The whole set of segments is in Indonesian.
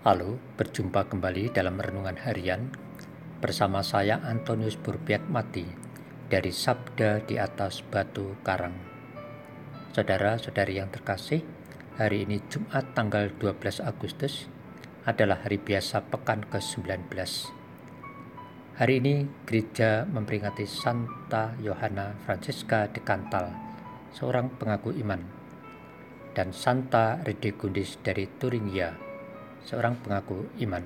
Halo, berjumpa kembali dalam renungan harian bersama saya Antonius Burbiak Mati dari Sabda di atas Batu Karang. Saudara-saudari yang terkasih, hari ini Jumat tanggal 12 Agustus adalah hari biasa pekan ke-19. Hari ini gereja memperingati Santa Yohana Francisca de Cantal, seorang pengaku iman, dan Santa Redegundis dari Turingia, seorang pengaku iman.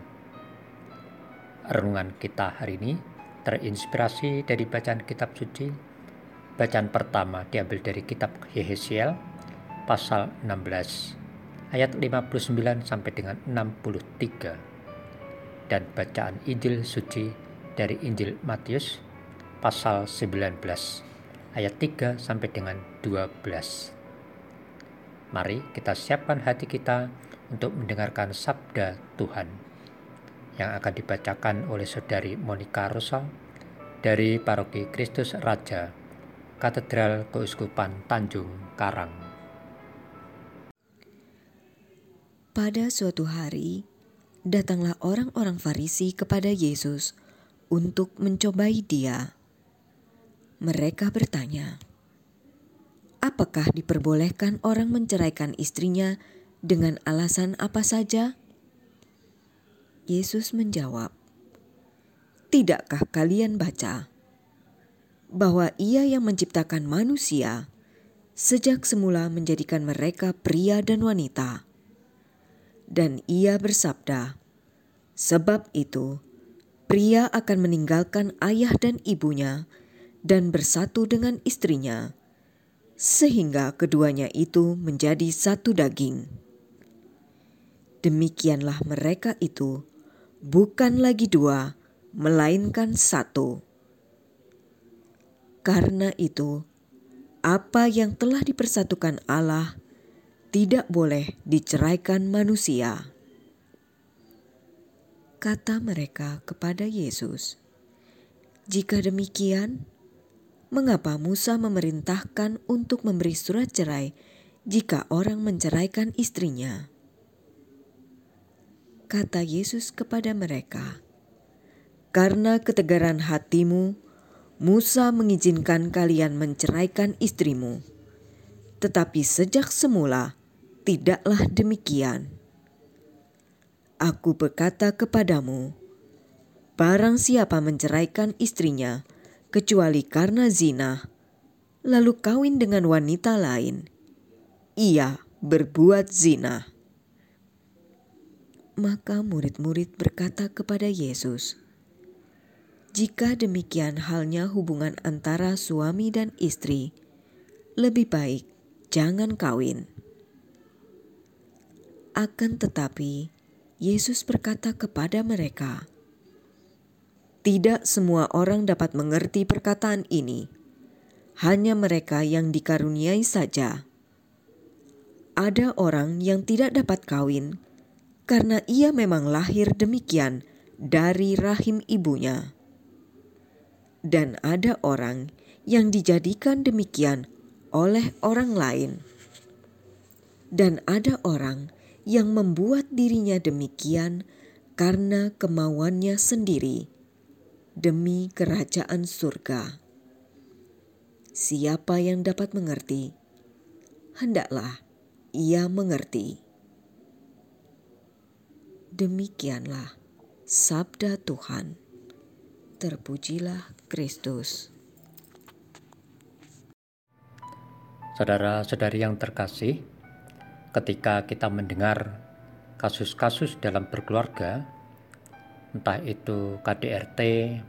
Renungan kita hari ini terinspirasi dari bacaan kitab suci. Bacaan pertama diambil dari kitab Yehesiel pasal 16 ayat 59 sampai dengan 63 dan bacaan Injil suci dari Injil Matius pasal 19 ayat 3 sampai dengan 12. Mari kita siapkan hati kita untuk mendengarkan sabda Tuhan yang akan dibacakan oleh Saudari Monica Rosa dari Paroki Kristus Raja, Katedral Keuskupan Tanjung Karang. Pada suatu hari, datanglah orang-orang Farisi kepada Yesus untuk mencobai Dia. Mereka bertanya, "Apakah diperbolehkan orang menceraikan istrinya?" Dengan alasan apa saja? Yesus menjawab, "Tidakkah kalian baca bahwa Ia yang menciptakan manusia sejak semula menjadikan mereka pria dan wanita, dan Ia bersabda, 'Sebab itu, pria akan meninggalkan ayah dan ibunya dan bersatu dengan istrinya.' sehingga keduanya itu menjadi satu daging demikianlah mereka itu bukan lagi dua, melainkan satu. Karena itu, apa yang telah dipersatukan Allah tidak boleh diceraikan manusia. Kata mereka kepada Yesus, "Jika demikian, mengapa Musa memerintahkan untuk memberi surat cerai jika orang menceraikan istrinya?" Kata Yesus kepada mereka, "Karena ketegaran hatimu, Musa mengizinkan kalian menceraikan istrimu, tetapi sejak semula tidaklah demikian. Aku berkata kepadamu, barang siapa menceraikan istrinya kecuali karena zina, lalu kawin dengan wanita lain, ia berbuat zina." Maka murid-murid berkata kepada Yesus, "Jika demikian halnya hubungan antara suami dan istri, lebih baik jangan kawin." Akan tetapi, Yesus berkata kepada mereka, "Tidak semua orang dapat mengerti perkataan ini, hanya mereka yang dikaruniai saja." Ada orang yang tidak dapat kawin karena ia memang lahir demikian dari rahim ibunya. Dan ada orang yang dijadikan demikian oleh orang lain, dan ada orang yang membuat dirinya demikian karena kemauannya sendiri demi kerajaan surga. Siapa yang dapat mengerti, hendaklah ia mengerti. Demikianlah sabda Tuhan. Terpujilah Kristus. Saudara-saudari yang terkasih, ketika kita mendengar kasus-kasus dalam berkeluarga, entah itu KDRT,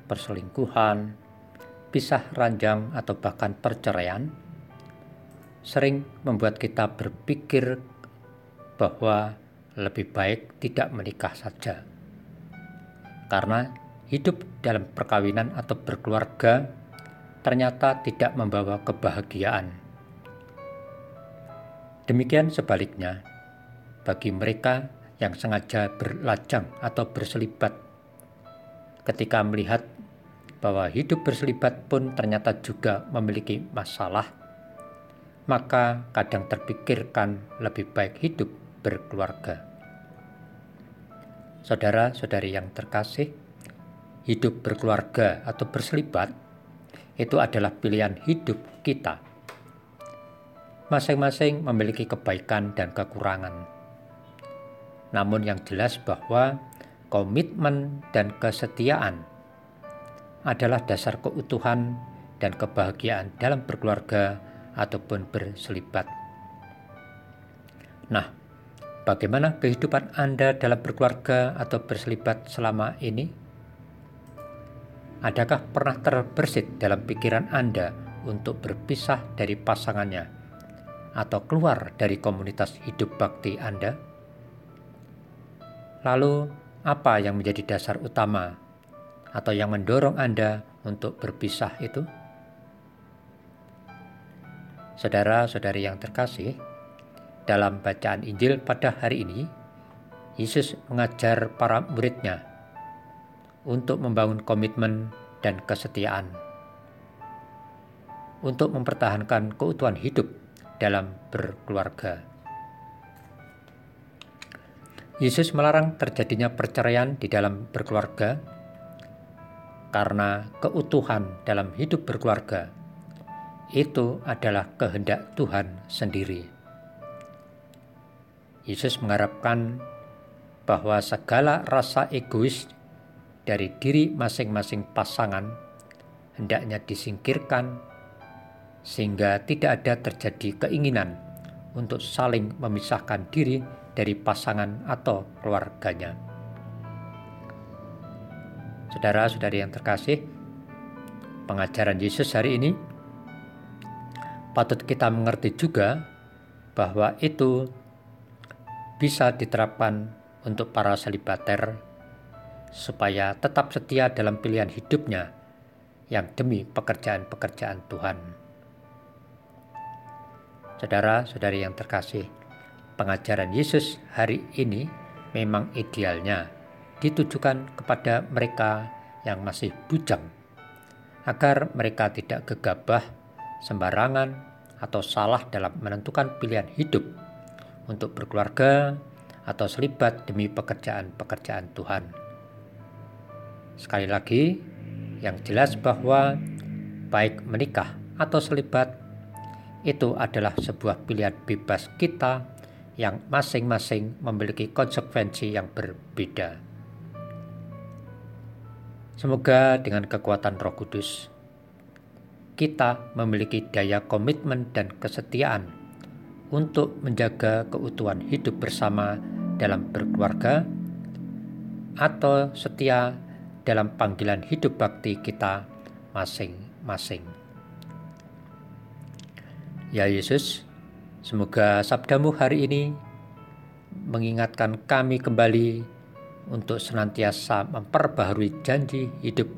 perselingkuhan, pisah ranjang, atau bahkan perceraian, sering membuat kita berpikir bahwa lebih baik tidak menikah saja. Karena hidup dalam perkawinan atau berkeluarga ternyata tidak membawa kebahagiaan. Demikian sebaliknya, bagi mereka yang sengaja berlajang atau berselibat, ketika melihat bahwa hidup berselibat pun ternyata juga memiliki masalah, maka kadang terpikirkan lebih baik hidup berkeluarga. Saudara-saudari yang terkasih, hidup berkeluarga atau berselibat itu adalah pilihan hidup kita. Masing-masing memiliki kebaikan dan kekurangan. Namun yang jelas bahwa komitmen dan kesetiaan adalah dasar keutuhan dan kebahagiaan dalam berkeluarga ataupun berselibat. Nah, bagaimana kehidupan Anda dalam berkeluarga atau berselibat selama ini? Adakah pernah terbersit dalam pikiran Anda untuk berpisah dari pasangannya atau keluar dari komunitas hidup bakti Anda? Lalu, apa yang menjadi dasar utama atau yang mendorong Anda untuk berpisah itu? Saudara-saudari yang terkasih, dalam bacaan Injil pada hari ini, Yesus mengajar para muridnya untuk membangun komitmen dan kesetiaan, untuk mempertahankan keutuhan hidup dalam berkeluarga. Yesus melarang terjadinya perceraian di dalam berkeluarga karena keutuhan dalam hidup berkeluarga itu adalah kehendak Tuhan sendiri. Yesus mengharapkan bahwa segala rasa egois dari diri masing-masing pasangan hendaknya disingkirkan sehingga tidak ada terjadi keinginan untuk saling memisahkan diri dari pasangan atau keluarganya. Saudara-saudari yang terkasih, pengajaran Yesus hari ini patut kita mengerti juga bahwa itu bisa diterapkan untuk para selibater supaya tetap setia dalam pilihan hidupnya yang demi pekerjaan-pekerjaan Tuhan. Saudara-saudari yang terkasih, pengajaran Yesus hari ini memang idealnya ditujukan kepada mereka yang masih bujang, agar mereka tidak gegabah, sembarangan, atau salah dalam menentukan pilihan hidup untuk berkeluarga atau selibat demi pekerjaan-pekerjaan Tuhan. Sekali lagi, yang jelas bahwa baik menikah atau selibat itu adalah sebuah pilihan bebas kita yang masing-masing memiliki konsekuensi yang berbeda. Semoga dengan kekuatan Roh Kudus, kita memiliki daya komitmen dan kesetiaan untuk menjaga keutuhan hidup bersama dalam berkeluarga atau setia dalam panggilan hidup bakti kita masing-masing. Ya Yesus, semoga sabdamu hari ini mengingatkan kami kembali untuk senantiasa memperbaharui janji hidup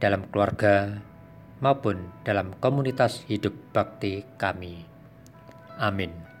dalam keluarga maupun dalam komunitas hidup bakti kami. Amin.